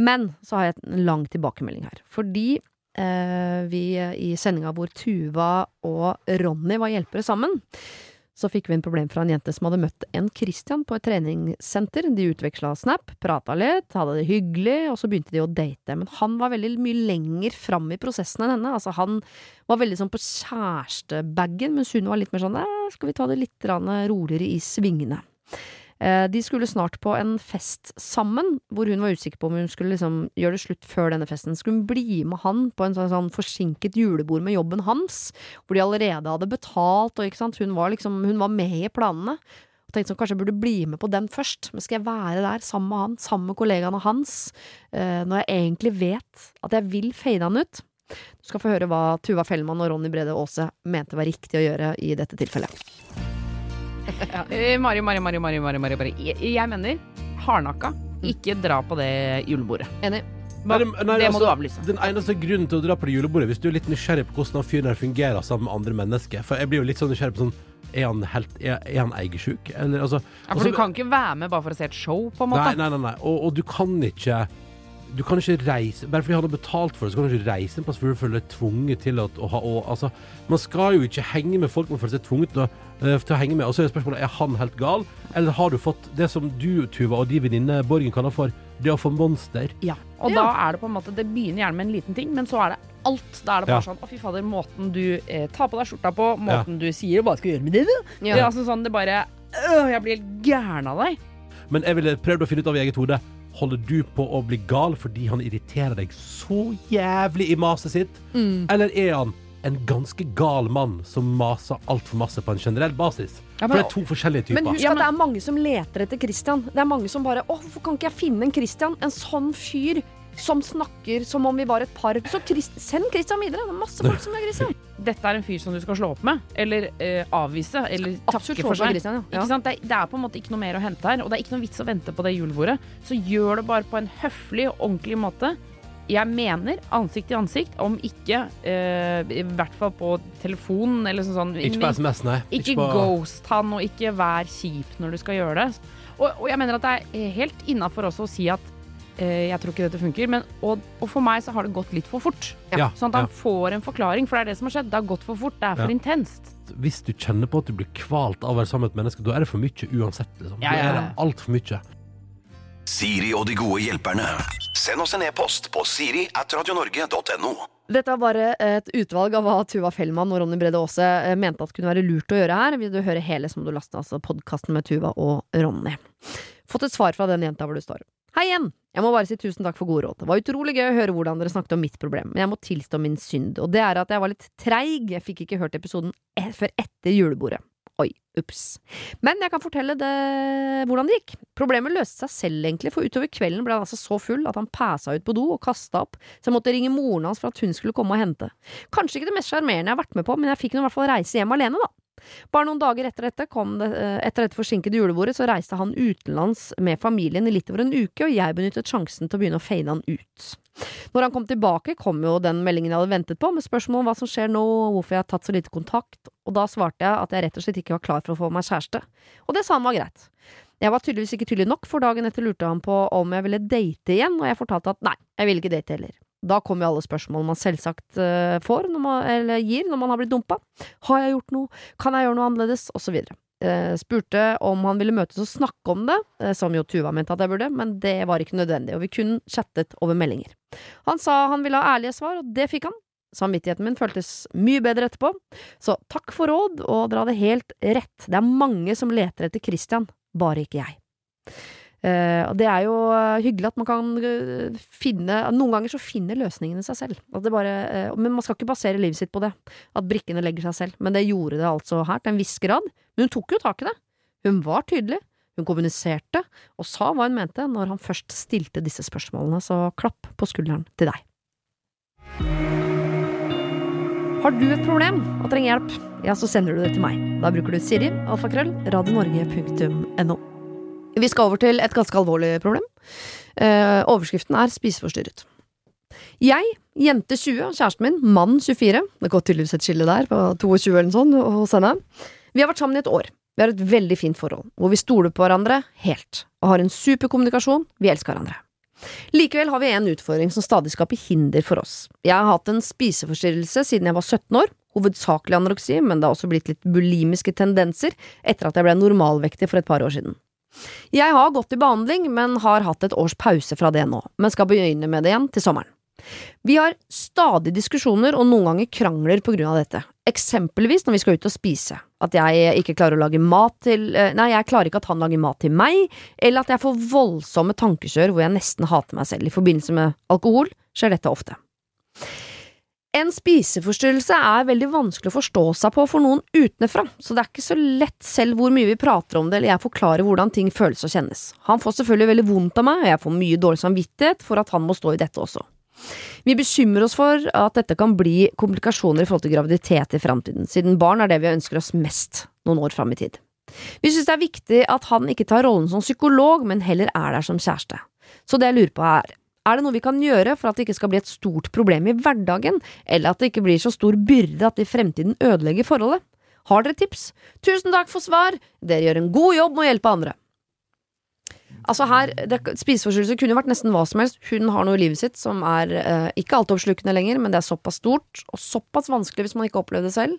Men så har jeg en lang tilbakemelding her. Fordi eh, vi i sendinga hvor Tuva og Ronny var hjelpere sammen, så fikk vi en problem fra en jente som hadde møtt en Christian på et treningssenter. De utveksla snap, prata litt, hadde det hyggelig, og så begynte de å date. Men han var veldig mye lenger fram i prosessen enn henne. Altså, han var veldig sånn på kjærestebagen, mens hun var litt mer sånn skal vi ta det litt roligere i svingene. Eh, De skulle snart på en fest sammen, hvor hun var usikker på om hun skulle liksom gjøre det slutt før denne festen. Skulle hun bli med han på en sånn, sånn forsinket julebord med jobben hans, hvor de allerede hadde betalt, og hun var liksom, hun var med i planene. Og tenkte sånn, kanskje jeg burde bli med på den først, men skal jeg være der sammen med han, sammen med kollegaene hans, eh, når jeg egentlig vet at jeg vil fade han ut? Du skal få høre hva Tuva Fellmann og Ronny Brede Aase mente var riktig å gjøre i dette tilfellet. Eh, Mari, Mari, Mari, Mari, Mari, Mari, Mari. Jeg, jeg mener hardnakka. Ikke dra på det julebordet. Enig? Nei, Nei, det- nei, det altså, må du avlyse. Den eneste grunnen til å dra på det julebordet, hvis du er litt nysgjerrig på hvordan han fyren her fungerer sammen med andre mennesker For jeg blir jo litt sånn nysgjerrig på sånn Er han helt Er, er han eigersjuk? Eller altså Ja, for også, du kan ikke være med bare for å se et show, på en Nei, måte. nei, nei. nei. Og, og du kan ikke du kan ikke reise Bare fordi han har betalt for det, så kan du ikke reise en plass hvor du føler deg tvunget til at, å ha å, altså, Man skal jo ikke henge med folk man føler seg tvunget til å, uh, til å henge med. Og så er spørsmålet er han helt gal, eller har du fått det som du, Tuva, og de venninne Borgen kaller for det å få monster? Ja. Og da er det på en måte Det begynner gjerne med en liten ting, men så er det alt. Da er det bare Ja. sånn Å, fy fader, måten du eh, tar på deg skjorta på, måten du sier hva skal du gjøre med det, du? Ja. Det er altså sånn, det bare øh, Jeg blir helt gæren av deg. Men jeg ville prøvd å finne ut av i eget hode Holder du på å bli gal fordi han irriterer deg så jævlig i maset sitt? Eller er han en ganske gal mann som maser altfor masse på en generell basis? Ja, For det er to forskjellige typer. Men husk at det er mange som leter etter Christian. Det er mange som bare Å, hvorfor kan ikke jeg finne en Christian? En sånn fyr som snakker som om vi var et par. Så Christ send Christian videre. Det er masse folk som er Christian. Dette er en fyr som du skal slå opp med, eller eh, avvise, eller Absolutt takke for seg. Christian, ja. Ikke sant? Det, er, det er på en måte ikke noe mer å hente her, og det er ikke noe vits å vente på det julebordet. Så gjør det bare på en høflig og ordentlig måte. Jeg mener ansikt til ansikt, om ikke eh, I hvert fall på telefon eller sånn. sånn Ikke på SMS, nei. Ikke på ghost han, og ikke vær kjip når du skal gjøre det. Og, og jeg mener at det er helt innafor også å si at jeg tror ikke dette funker, men og, og for meg så har det gått litt for fort. Ja, Sånn at han ja. får en forklaring, for det er det som har skjedd. Det har gått for fort, det er for Ja. intenst. Hvis du kjenner på at du blir kvalt av å være sammen med et menneske, da er det for mye uansett. Liksom. Ja, ja, Da er det altfor mye. Siri og de gode hjelperne. Send oss en e-post på siri at radionorge.no. Dette var bare et utvalg av hva Tuva Fellmann og Ronny Brede Aase eh, mente at kunne være lurt å gjøre her. Vil du høre hele, som du lasta, altså podkasten med Tuva og Ronny. Fått et svar fra den jenta hvor du står. Hei igjen! Jeg må bare si tusen takk for gode råd. Det var utrolig gøy å høre hvordan dere snakket om mitt problem, men jeg må tilstå min synd, og det er at jeg var litt treig. Jeg fikk ikke hørt episoden e før etter julebordet. Oi, ups. Men jeg kan fortelle det, hvordan det gikk. Problemet løste seg selv, egentlig, for utover kvelden ble han altså så full at han pæsa ut på do og kasta opp, så jeg måtte ringe moren hans for at hun skulle komme og hente. Kanskje ikke det mest sjarmerende jeg har vært med på, men jeg fikk nå i hvert fall reise hjem alene, da. Bare noen dager etter dette, det, eh, etter dette forsinkede julebordet, så reiste han utenlands med familien i litt over en uke, og jeg benyttet sjansen til å begynne å fade han ut. Når han kom tilbake, kom jo den meldingen jeg hadde ventet på, med spørsmål om hva som skjer nå, hvorfor jeg har tatt så lite kontakt, og da svarte jeg at jeg rett og slett ikke var klar for å få meg kjæreste. Og det sa han var greit. Jeg var tydeligvis ikke tydelig nok, for dagen etter lurte han på om jeg ville date igjen, og jeg fortalte at nei, jeg ville ikke date heller. Da kommer jo alle spørsmål man selvsagt eh, får, man, eller gir, når man har blitt dumpa. Har jeg gjort noe? Kan jeg gjøre noe annerledes? Og så videre. Eh, spurte om han ville møtes og snakke om det, eh, som jo Tuva mente at jeg burde, men det var ikke nødvendig, og vi kun chattet over meldinger. Han sa han ville ha ærlige svar, og det fikk han. Samvittigheten min føltes mye bedre etterpå, så takk for råd, og dere hadde helt rett, det er mange som leter etter Christian, bare ikke jeg. Eh, og det er jo eh, hyggelig at man kan eh, finne Noen ganger så finner løsningene seg selv. Bare, men man skal ikke basere livet sitt på det. At brikkene legger seg selv. Men det gjorde det altså her, til en viss grad. Men hun tok jo tak i det. Hun var tydelig. Hun kommuniserte, og sa hva hun mente når han først stilte disse spørsmålene, så klapp på skulderen til deg. Har du et problem og trenger hjelp, ja, så sender du det til meg. Da bruker du Siri, alfakrøll, radionorge.no. Vi skal over til et ganske alvorlig problem. Eh, overskriften er spiseforstyrret. Jeg, jente 20, kjæresten min, mann 24 Det går tydeligvis et skille der, på 22 eller noe sånt hos henne. Vi har vært sammen i et år. Vi har et veldig fint forhold, hvor vi stoler på hverandre helt, og har en super kommunikasjon. Vi elsker hverandre. Likevel har vi en utfordring som stadig skaper hinder for oss. Jeg har hatt en spiseforstyrrelse siden jeg var 17 år, hovedsakelig anoreksi, men det har også blitt litt bulimiske tendenser etter at jeg ble normalvektig for et par år siden. Jeg har gått i behandling, men har hatt et års pause fra det nå, men skal begynne med det igjen til sommeren. Vi har stadig diskusjoner og noen ganger krangler på grunn av dette, eksempelvis når vi skal ut og spise, at jeg ikke klarer å lage mat til eh, Nei, jeg klarer ikke at han lager mat til meg, eller at jeg får voldsomme tankekjør hvor jeg nesten hater meg selv. I forbindelse med alkohol skjer dette ofte. En spiseforstyrrelse er veldig vanskelig å forstå seg på for noen utenfra, så det er ikke så lett selv hvor mye vi prater om det eller jeg forklarer hvordan ting føles og kjennes. Han får selvfølgelig veldig vondt av meg, og jeg får mye dårlig samvittighet for at han må stå i dette også. Vi bekymrer oss for at dette kan bli komplikasjoner i forhold til graviditet i framtiden, siden barn er det vi ønsker oss mest noen år fram i tid. Vi synes det er viktig at han ikke tar rollen som psykolog, men heller er der som kjæreste. Så det jeg lurer på er, er det noe vi kan gjøre for at det ikke skal bli et stort problem i hverdagen, eller at det ikke blir så stor byrde at det i fremtiden ødelegger forholdet? Har dere tips? Tusen takk for svar, dere gjør en god jobb med å hjelpe andre. Altså her, Spiseforstyrrelser kunne jo vært nesten hva som helst. Hun har noe i livet sitt som er eh, ikke altoppslukende lenger, men det er såpass stort og såpass vanskelig hvis man ikke opplever det selv,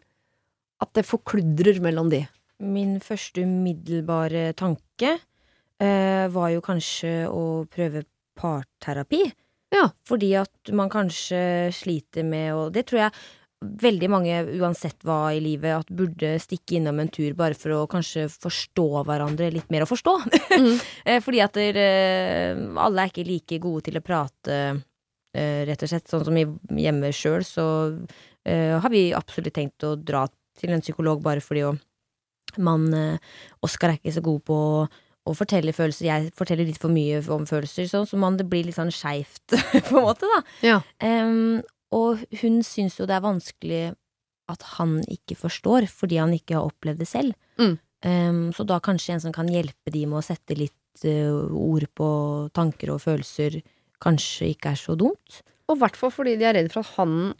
at det forkludrer mellom de. Min første umiddelbare tanke eh, var jo kanskje å prøve parterapi. Ja. Fordi at man kanskje sliter med å Det tror jeg veldig mange, uansett hva i livet, at burde stikke innom en tur bare for å kanskje forstå hverandre litt mer å forstå. Mm. Eh, Fordi at der, eh, alle er ikke like gode til å prate, eh, rett og slett. Sånn som hjemme sjøl, så har vi absolutt tenkt å dra til en psykolog bare fordi man Oskar er ikke så god på å, å fortelle følelser. Jeg forteller litt for mye om følelser, sånn, så man, det blir litt sånn skeivt, på en måte, da. Ja. Um, og hun syns jo det er vanskelig at han ikke forstår, fordi han ikke har opplevd det selv. Mm. Um, så da kanskje en som kan hjelpe de med å sette litt uh, ord på tanker og følelser, kanskje ikke er så dumt. Og i hvert fall fordi de er redd for at han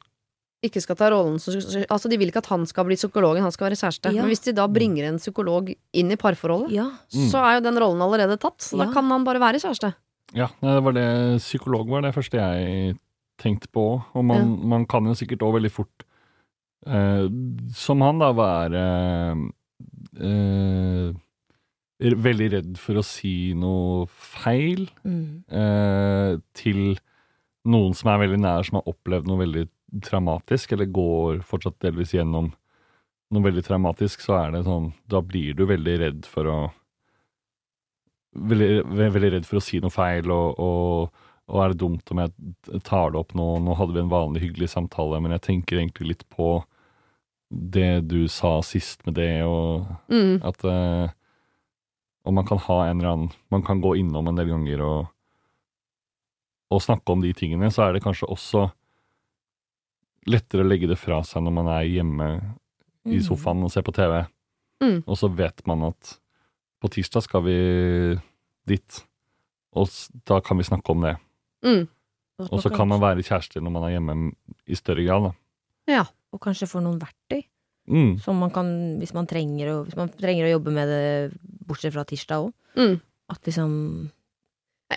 ikke skal ta rollen som Altså, de vil ikke at han skal bli psykologen, han skal være kjæreste. Ja. Men hvis de da bringer en psykolog inn i parforholdet, Ja. så er jo den rollen allerede tatt. Så Ja. da kan han bare være kjæreste. Ja, det var det, psykolog var det første jeg tenkte på. Og man, man kan jo sikkert òg veldig fort, eh, som han, da, være eh, er veldig redd for å si noe feil Mm. eh, til noen som er veldig nær, som har opplevd noe veldig traumatisk, eller går fortsatt delvis gjennom noe veldig traumatisk, så er det sånn Da blir du veldig redd for å Veldig, veldig redd for å si noe feil, og, og, og er det dumt om jeg tar det opp nå? Nå hadde vi en vanlig hyggelig samtale, men jeg tenker egentlig litt på det du sa sist med det, og Mm. at eh, Og man kan ha en eller annen Man kan gå innom en del ganger og, og snakke om de tingene, så er det kanskje også lettere å legge det fra seg når man er hjemme i Mm. sofaen og ser på TV, Mm. og så vet man at på tirsdag skal vi dit, og da kan vi snakke om det. Mm. Og så kan man være kjærester når man er hjemme i større grad. Da. Ja. Og kanskje få noen verktøy Mm. som man kan, hvis man trenger hvis man trenger å jobbe med det, bortsett fra tirsdag òg. Mm. At liksom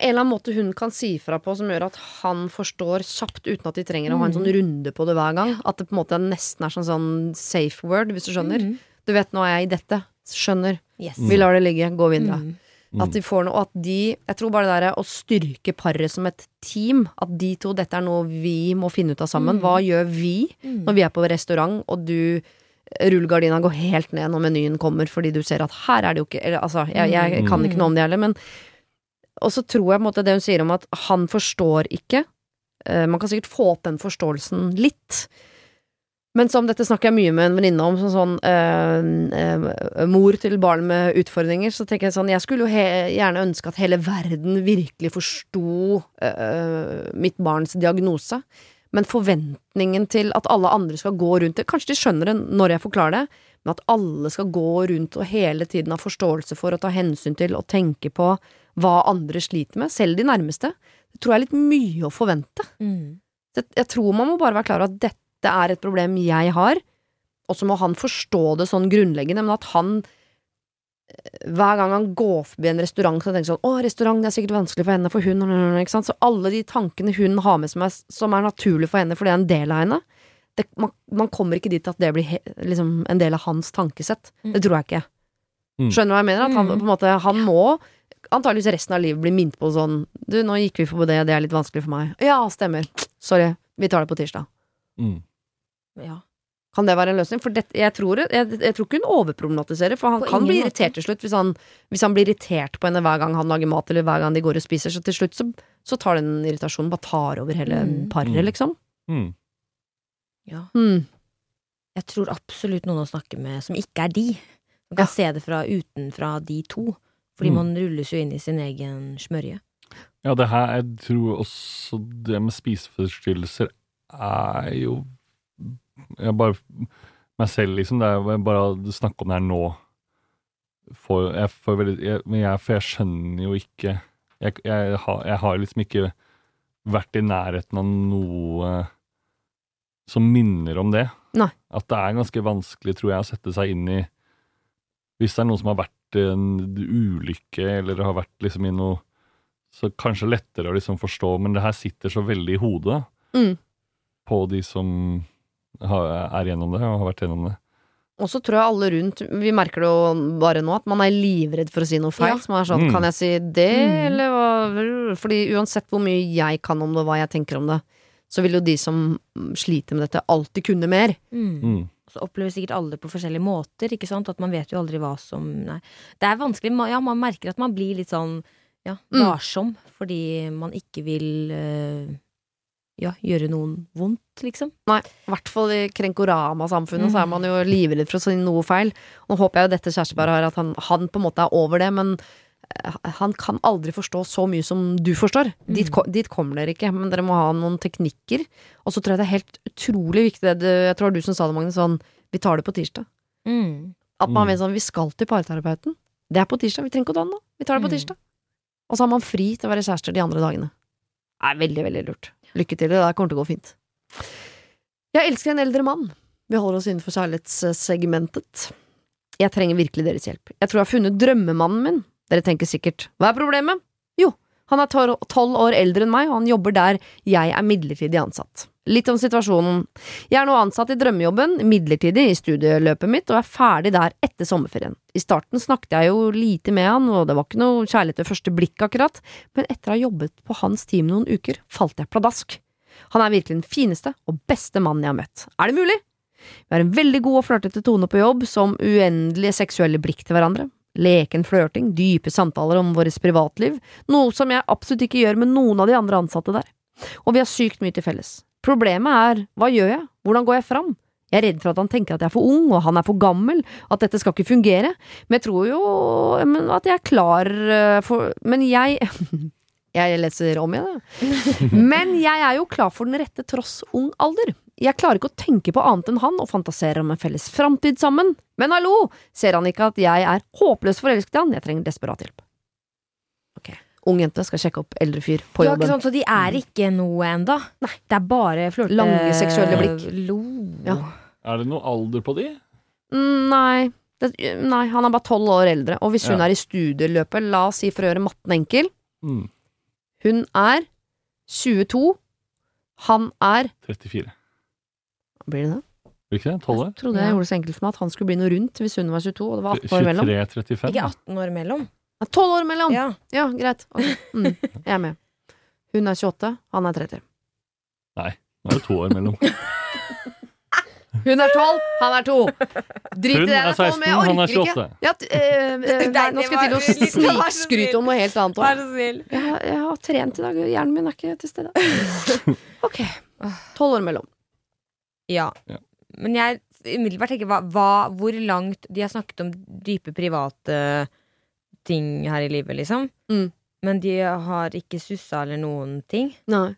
En eller annen måte hun kan si fra på som gjør at han forstår kjapt uten at de trenger å ha en Mm. sånn runde på det hver gang. At det på en måte nesten er sånn, sånn safe word, hvis du skjønner. Mm. Du vet, nå er jeg i dette. Skjønner. Yes. Vi lar det ligge. Gå videre. Mm. Mm. At de får noe, og at de Jeg tror bare det derre å styrke paret som et team, at de to, dette er noe vi må finne ut av sammen. Mm. Hva gjør vi Mm. når vi er på restaurant, og du Rullegardina går helt ned når menyen kommer, fordi du ser at her er det jo ikke eller, Altså, jeg, jeg kan ikke noe om det heller, men Og så tror jeg på en måte det hun sier om at han forstår ikke. eh, man kan sikkert få opp den forståelsen litt. Men som dette snakker jeg mye med en venninne om, sånn, sånn eh, mor til barn med utfordringer, så tenker jeg sånn Jeg skulle jo gjerne ønske at hele verden virkelig forsto eh, mitt barns diagnose. Men forventningen til at alle andre skal gå rundt det Kanskje de skjønner det når jeg forklarer det, men at alle skal gå rundt og hele tiden ha forståelse for og ta hensyn til og tenke på hva andre sliter med, selv de nærmeste, det tror jeg er litt mye å forvente. Mm. Jeg tror man må bare være klar over at dette er et problem jeg har, og så må han forstå det sånn grunnleggende, men at han eh, hver gang han går forbi en restaurant, så tenker han sånn 'Å, restaurant, det er sikkert vanskelig for henne, for hun ikke sant? Så alle de tankene hun har med seg, som er naturlig for henne, for det er en del av henne det, man, man kommer ikke dit at det blir he, liksom en del av hans tankesett. Det tror jeg ikke. Mm. Skjønner du hva jeg mener? At han, Mm. på en måte, han må antakeligvis resten av livet blir minnet på sånn Du, nå gikk vi forbi det, det er litt vanskelig for meg. Ja, stemmer. Sorry. Vi tar det på tirsdag. Mm. Ja. Kan det være en løsning? For det, jeg, tror, jeg, jeg tror ikke hun overproblematiserer, for han På kan bli måte. irritert til slutt hvis han, hvis han blir irritert på henne hver gang han lager mat, eller hver gang de går og spiser. Så til slutt så, så tar den irritasjonen bare tar over hele Mm. paret, Mm. liksom. Mm. ja. Mm. Jeg tror absolutt noen å snakke med som ikke er de. Man kan se det fra utenfra de to. Fordi Mm. man rulles jo inn i sin egen smørje. Ja, det her, jeg tror også det med spiseforstyrrelser er jo Jeg bare Meg selv, liksom. Det er bare å snakke om det her nå For jeg får veldig, jeg, Men jeg, for jeg skjønner jo ikke jeg, jeg, har, jeg har liksom ikke vært i nærheten av noe som minner om det. Nei. At det er ganske vanskelig, tror jeg, å sette seg inn i Hvis det er noen som har vært vært i en ulykke eller har vært liksom i noe Så kanskje lettere å liksom forstå, men det her sitter så veldig i hodet Mm. på de som har, er gjennom det og har vært gjennom det. Og så tror jeg alle rundt Vi merker det jo bare nå, at man er livredd for å si noe feil. Ja. Som er sånn, Mm. kan jeg si det, Mm. eller hva Fordi uansett hvor mye jeg kan om det, og hva jeg tenker om det, så vil jo de som sliter med dette, alltid kunne mer. Mm. Mm. Så opplever sikkert alle det på forskjellige måter, ikke sant? At man vet jo aldri hva som Nei. Det er vanskelig. Ja, man merker at man blir litt sånn ja, Mm. varsom fordi man ikke vil eh, ja, gjøre noen vondt, liksom. Nei, i hvert fall i Krenkorama-samfunnet så er Mm. man jo livredd for å si noe feil. Nå håper jeg jo dette kjæresteparet har at han, han på en måte er over det, men han kan aldri forstå så mye som du forstår. Dit, Mm. Dit, dit kommer dere ikke, men dere må ha noen teknikker. Og så tror jeg det er helt utrolig viktig, det du, jeg tror det var du som sa det, Magne, sånn vi tar det på tirsdag. Mm. At man Mm. vet sånn, vi skal til parterapeuten. Det er på tirsdag, vi trenger ikke å danne nå. Vi tar det på Mm. tirsdag. Og så har man fri til å være kjærester de andre dagene. Det er veldig, veldig lurt. Lykke til, det der kommer til å gå fint. Jeg elsker en eldre mann. Vi holder oss innenfor kjærlighetssegmentet. Jeg trenger virkelig deres hjelp. Jeg tror jeg har funnet drømmemannen min. Dere tenker sikkert, hva er problemet? Jo, han er tol- tolv år eldre enn meg, og han jobber der jeg er midlertidig ansatt. Litt om situasjonen. Jeg er nå ansatt i drømmejobben, midlertidig i studieløpet mitt, og er ferdig der etter sommerferien. I starten snakket jeg jo lite med han, og det var ikke noe kjærlighet ved første blikk akkurat, men etter å ha jobbet på hans team noen uker, falt jeg pladask. Han er virkelig den fineste og beste mannen jeg har møtt. Er det mulig? Vi har en veldig god og flørtete tone på jobb, som uendelige seksuelle blikk til hverandre. Leken flørting, dype samtaler om vårt privatliv, noe som jeg absolutt ikke gjør med noen av de andre ansatte der. Og vi har sykt mye til felles. Problemet er, hva gjør jeg, hvordan går jeg fram? Jeg er redd for at han tenker at jeg er for ung, og han er for gammel, at dette skal ikke fungere, men jeg tror jo men at jeg er klar eh, for Men jeg Jeg leser om igjen, jeg. Men jeg er jo klar for den rette tross ung alder. Jeg klarer ikke å tenke på annet enn han og fantaserer om en felles framtid sammen. Men hallo, ser han ikke at jeg er håpløst forelsket i han? Jeg trenger desperat hjelp. Ok, ung jente skal sjekke opp eldre fyr på jobben. Ja, ikke sånn? Så de er ikke noe enda? Nei. Det er bare flørte... Lange seksuelle blikk. Lo. Ja. Er det noe alder på de? Mm, Nei, det, nei, han er bare tolv år eldre. Og hvis hun Ja. er i studieløpet, la oss si for å gjøre matten enkel, Mm. hun er 22, han er 34. Blir det det? Blir ikke det? 12 år? Jeg trodde jeg gjorde det så enkelt for meg at han skulle bli noe rundt hvis hun var 22, og det var 18 år mellom. 23-35? Ikke 18 år mellom? Ja, 12 år mellom! Ja, Ja. greit. Okay. Mm, jeg er med. Hun er 28, han er 30. Nei, nå er det to år mellom. Hun er 12, han er 2! Drit i Hun er 16, med, jeg han er 28. Ja, øh, eh, eh, nei, nå skal jeg til å det snikskryte om noe helt annet òg. Jeg, har- jeg har trent i dag, hjernen min er ikke til stede. Ok. Tolv år mellom. Ja. Ja. Men jeg umiddelbart tenker hva, hva, hvor langt De har snakket om dype private ting her i livet, liksom. Mm. Men de har ikke sussa eller noen ting. Nei.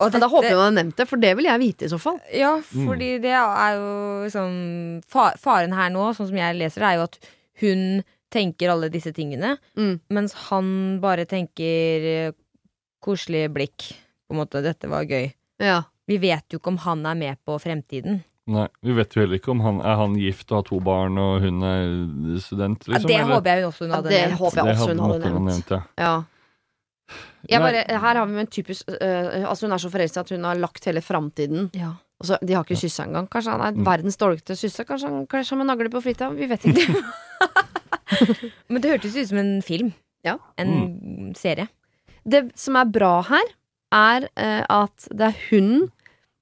Og Men da håper jeg man har nevnt det, for det vil jeg vite i så fall. Ja, Mm. fordi det er jo liksom Faren her nå, sånn som jeg leser det, er jo at hun tenker alle disse tingene, Mm. mens han bare tenker eh, koselig blikk. På en måte, dette var gøy. Ja. Vi vet jo ikke om han er med på fremtiden. Nei, Vi vet jo heller ikke om han er han gift og har to barn og hun er student. Ja, Liksom, det eller? håper jeg også hun Ja, det nevnt. håper jeg Det også hun hadde nok nevnt. ja. ja. Jeg bare, her har vi en typisk øh, Altså Hun er så forelska at hun har lagt hele framtiden Ja. Altså, De har ikke kyssa engang. Kanskje han er Mm. verdens dårligste kysse. Kanskje han kler seg med nagler på fritida. Vi vet ikke. Men det hørtes ut som en film. Ja. En serie. Det som er bra her, er uh, at det er hun,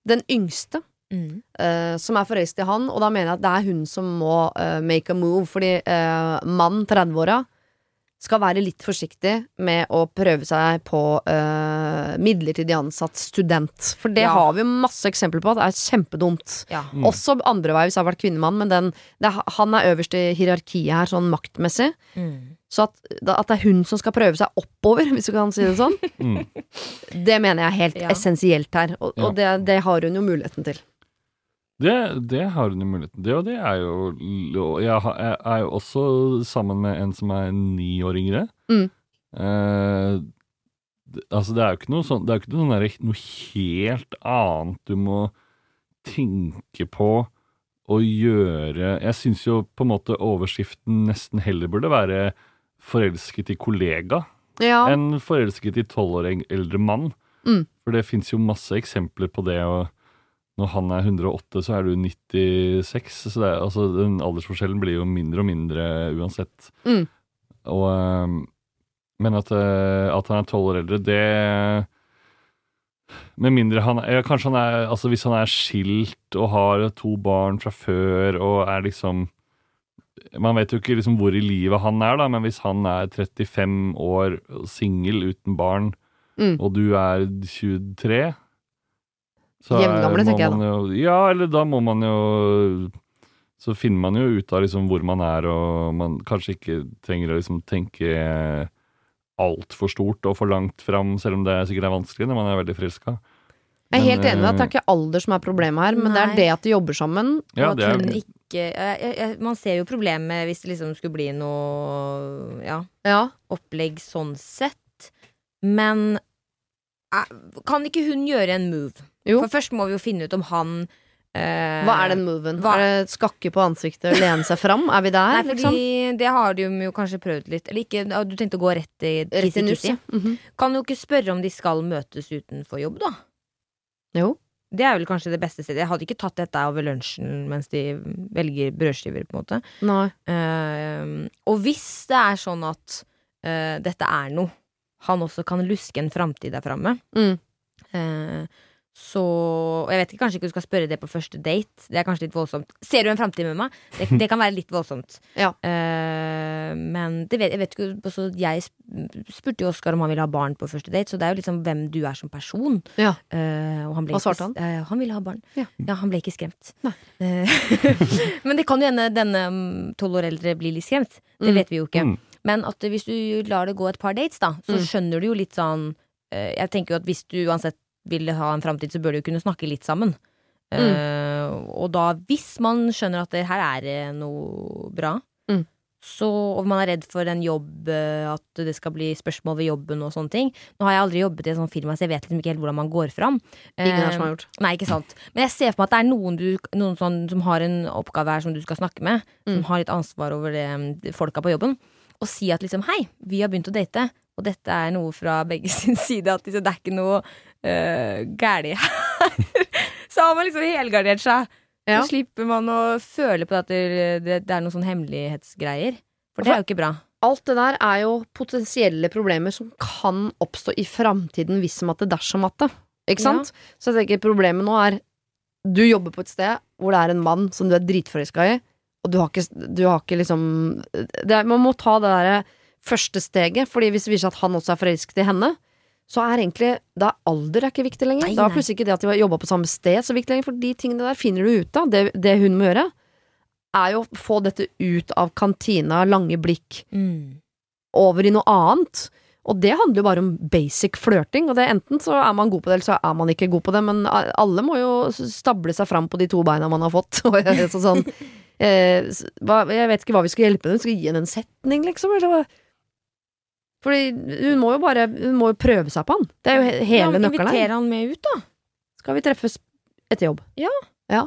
den yngste, Mm. Uh, som er forelsket i han, og da mener jeg at det er hun som må uh, make a move, fordi uh, mann 30-åra skal være litt forsiktig med å prøve seg på eh, midlertidig ansatt student. For det Ja. har vi masse eksempler på at det er kjempedumt. Ja. Mm. Også andre vei hvis jeg har vært kvinnemann, men den, det, han er øverst i hierarkiet her, sånn maktmessig. Mm. Så at, at det er hun som skal prøve seg oppover, hvis du kan si det sånn, Mm. det mener jeg er helt Ja. essensielt her. Og, Ja. og det, det har hun jo muligheten til. Det, det har hun jo muligheten til, og det er jo Jeg er jo også sammen med en som er ni år yngre. Mm. Eh, altså, det er jo ikke noe sånn Det er jo ikke noe, der, noe helt annet du må tenke på å gjøre Jeg syns jo på en måte overskriften nesten heller burde være 'forelsket i kollega' Ja. enn 'forelsket i tolv år eldre mann'. Mm. For det fins jo masse eksempler på det. og når han er 108, så er du 96. Så det altså, den aldersforskjellen blir jo mindre og mindre uansett. Mm. Og, men at, øh, at han er tolv år eldre, det Med mindre han ja, Kanskje han er Altså hvis han er skilt og har to barn fra før og er liksom Man vet jo ikke liksom hvor i livet han er, da, men hvis han er 35 år, singel uten barn, Mm. og du er 23 så Jevngamle, må tenker jeg man Jo, ja, eller da må man jo Så finner man jo ut av liksom hvor man er, og man kanskje ikke trenger å liksom tenke altfor stort og for langt fram, selv om det sikkert er vanskelig når man er veldig forelska. Jeg er helt enig i at det er eh, ikke alder som er problemet her, men det er det at de jobber sammen. Ja, og det at er hun ikke jeg, jeg, Man ser jo problemet hvis det liksom skulle bli noe ja, Ja. opplegg sånn sett. Men eh, kan ikke hun gjøre en move? Jo. For først må vi jo finne ut om han eh, Hva er den moven? hva- Er det skakke på ansiktet lene seg fram? Er vi der, Nei, fordi liksom? det har de jo kanskje prøvd litt. Eller ikke, du tenkte å gå rett i Rett i nuss, kissy-kissy. ja. Mhm. Kan jo ikke spørre om de skal møtes utenfor jobb, da. Jo. Det er vel kanskje det beste stedet. Jeg hadde ikke tatt dette over lunsjen mens de velger brødskiver, på en måte. Eh, og hvis det er sånn at uh, dette er noe han også kan luske en framtid der framme, Mm. eh, så og Jeg vet ikke, kanskje ikke du skal spørre det på første date. Det er kanskje litt voldsomt. Ser du en framtid med meg? Det, det kan være litt voldsomt. Ja. Uh, men det vet, jeg vet ikke også, Jeg spurte jo Oskar om han ville ha barn på første date, så det er jo liksom hvem du er som person. Ja. Uh, og han ble Hva svarte han? Uh, han ville ha barn. Ja. han ble ikke skremt. Men det kan jo hende denne tolv år eldre blir litt skremt. Det Mm. vet vi jo ikke. Mm. Men at hvis du lar det gå et par dates, da, så Mm. skjønner du jo litt sånn Jeg tenker jo at hvis du uansett vil ha en framtid, så bør du jo kunne snakke litt sammen. Mm. Uh, og da, hvis man skjønner at det her er eh, noe bra, Mm. så, og man er redd for en jobb, eh, at det skal bli spørsmål ved jobben og sånne ting Nå har jeg aldri jobbet i et sånt firma, så jeg vet liksom ikke helt hvordan man går fram. Ingen som har gjort. Nei, ikke sant. Men jeg ser for meg at det er noen, du, noen sånn, som har en oppgave her som du skal snakke med, Mm. som har litt ansvar over det, de folka på jobben, og si at liksom hei, vi har begynt å date, og dette er noe fra begge sin side, at liksom, det er ikke noe uh, gæli her. Så har man liksom helgardert seg. Ja. Så slipper man å føle på at det, det, det er noen sånn hemmelighetsgreier. For det er jo ikke bra. Alt det der er jo potensielle problemer som kan oppstå i framtiden hvis matte dersom matte. det. Ikke sant? Så jeg tenker problemet nå er Du jobber på et sted hvor det er en mann som du er dritforelska i, og du har ikke, du har ikke liksom det er, Man må ta det derre første steget, Fordi hvis det viser seg at han også er forelsket i henne, så er egentlig Da er alder er ikke viktig lenger. Nei, da er plutselig ikke det at de har jobba på samme sted så viktig lenger, for de tingene der finner du ut av. Det, det hun må gjøre, er jo å få dette ut av kantina, lange blikk, Mm. over i noe annet. Og det handler jo bare om basic flørting, og det er enten så er man god på det, eller så er man ikke god på det, men alle må jo stable seg fram på de to beina man har fått. Og er sånn, eh, jeg vet ikke hva vi skal hjelpe henne, skal vi gi henne en setning, liksom? Eller hva? Fordi hun må jo bare Hun må jo prøve seg på han. Det er jo he- hele nøkkelen her. Inviter han med ut, da. Skal vi treffes etter jobb? Ja, Ja,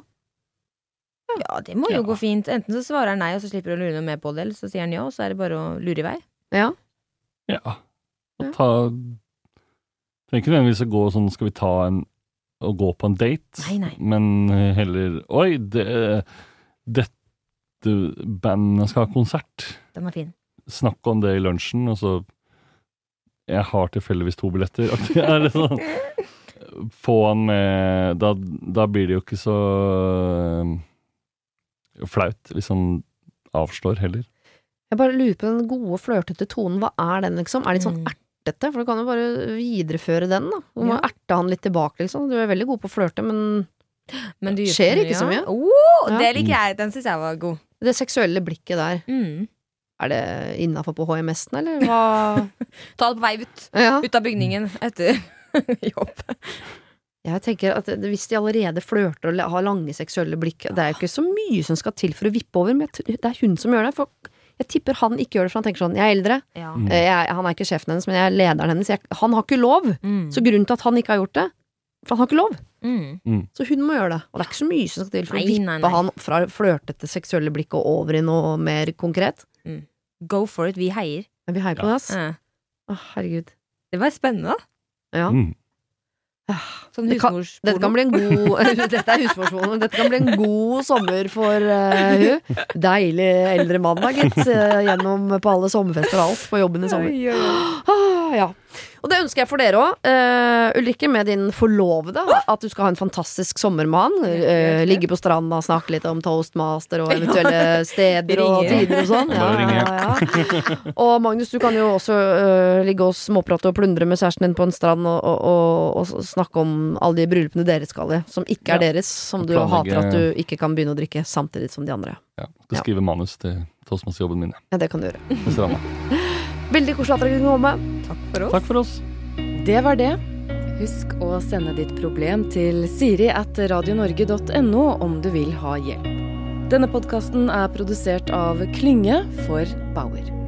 ja det må jo Ja. gå fint. Enten så svarer han nei, og så slipper du å lure noe mer på det, eller så sier han ja, og så er det bare å lure i vei. Ja. Ja. Og ta Trenger ikke nødvendigvis å gå sånn Skal vi ta en Å gå på en date, Nei, nei. men heller Oi, det, dette bandet skal ha konsert. Den er fin. Snakke om det i lunsjen, og så Jeg har tilfeldigvis to billetter. Det er sånn, få han med da, da blir det jo ikke så øh, flaut hvis han avslår heller. Jeg bare lurer på den gode, flørtete tonen. Hva er den, liksom? Er det litt sånn Mm. ertete? For du kan jo bare videreføre den, da. Du må Ja. erte han litt tilbake, liksom. Du er veldig god på å flørte, men Men det Skjer ikke ikke så mye. Oh, Det liker jeg. Den syns jeg var god. det seksuelle blikket der, Mm. Er det innafor på HMS-en, eller hva? Ta det på vei ut. ja. Ut av bygningen etter jobb. Jeg tenker at hvis de allerede flørter og har lange seksuelle blikk Det er jo ikke så mye som skal til for å vippe over, men det er hun som gjør det. For jeg tipper han ikke gjør det, for han tenker sånn Jeg er eldre, Ja. Mm. eh, jeg, han er ikke sjefen hennes, men jeg er lederen hennes. Jeg, han har ikke lov! Mm. Så grunnen til at han ikke har gjort det, For han har ikke lov. Mm. Så hun må gjøre det. Og det er ikke så mye som skal til for å vippe nei, nei. han fra flørtete seksuelle blikk og over i noe mer konkret. Go for it. Vi heier. Ja, vi heier på det, ass. Ja. Å, herregud. Det var spennende, da. Ja. Mm. Sånn husmorsporno. Dette kan bli en god Dette er husmorsporno. Dette kan bli en god sommer for uh, hun. Deilig eldre mann, da, gitt. eh, gjennom på alle sommerfester og alt på jobben i sommer. Ah, ja. Og det ønsker jeg for dere òg. Ulrikke, med din forlovede. At du skal ha en fantastisk sommer med han. Uh, ligge på stranda, snakke litt om toastmaster og eventuelle steder og tider og sånn. Ja, ja, ja. Og Magnus, du kan jo også uh, ligge og småprate og plundre med kjæresten din på en strand og, og, og, og snakke om alle de bryllupene dere skal i, som ikke er deres. Som du hater at du ikke kan begynne å drikke samtidig som de andre. Ja. Skal skrive manus til toastmasterjobben min. Ja, det kan du gjøre. Veldig koselig at dere kunne komme. Takk for oss. Takk for oss. Det var det. Husk å sende ditt problem til siri at radionorge.no om du vil ha hjelp. Denne podkasten er produsert av Klynge for Bauer.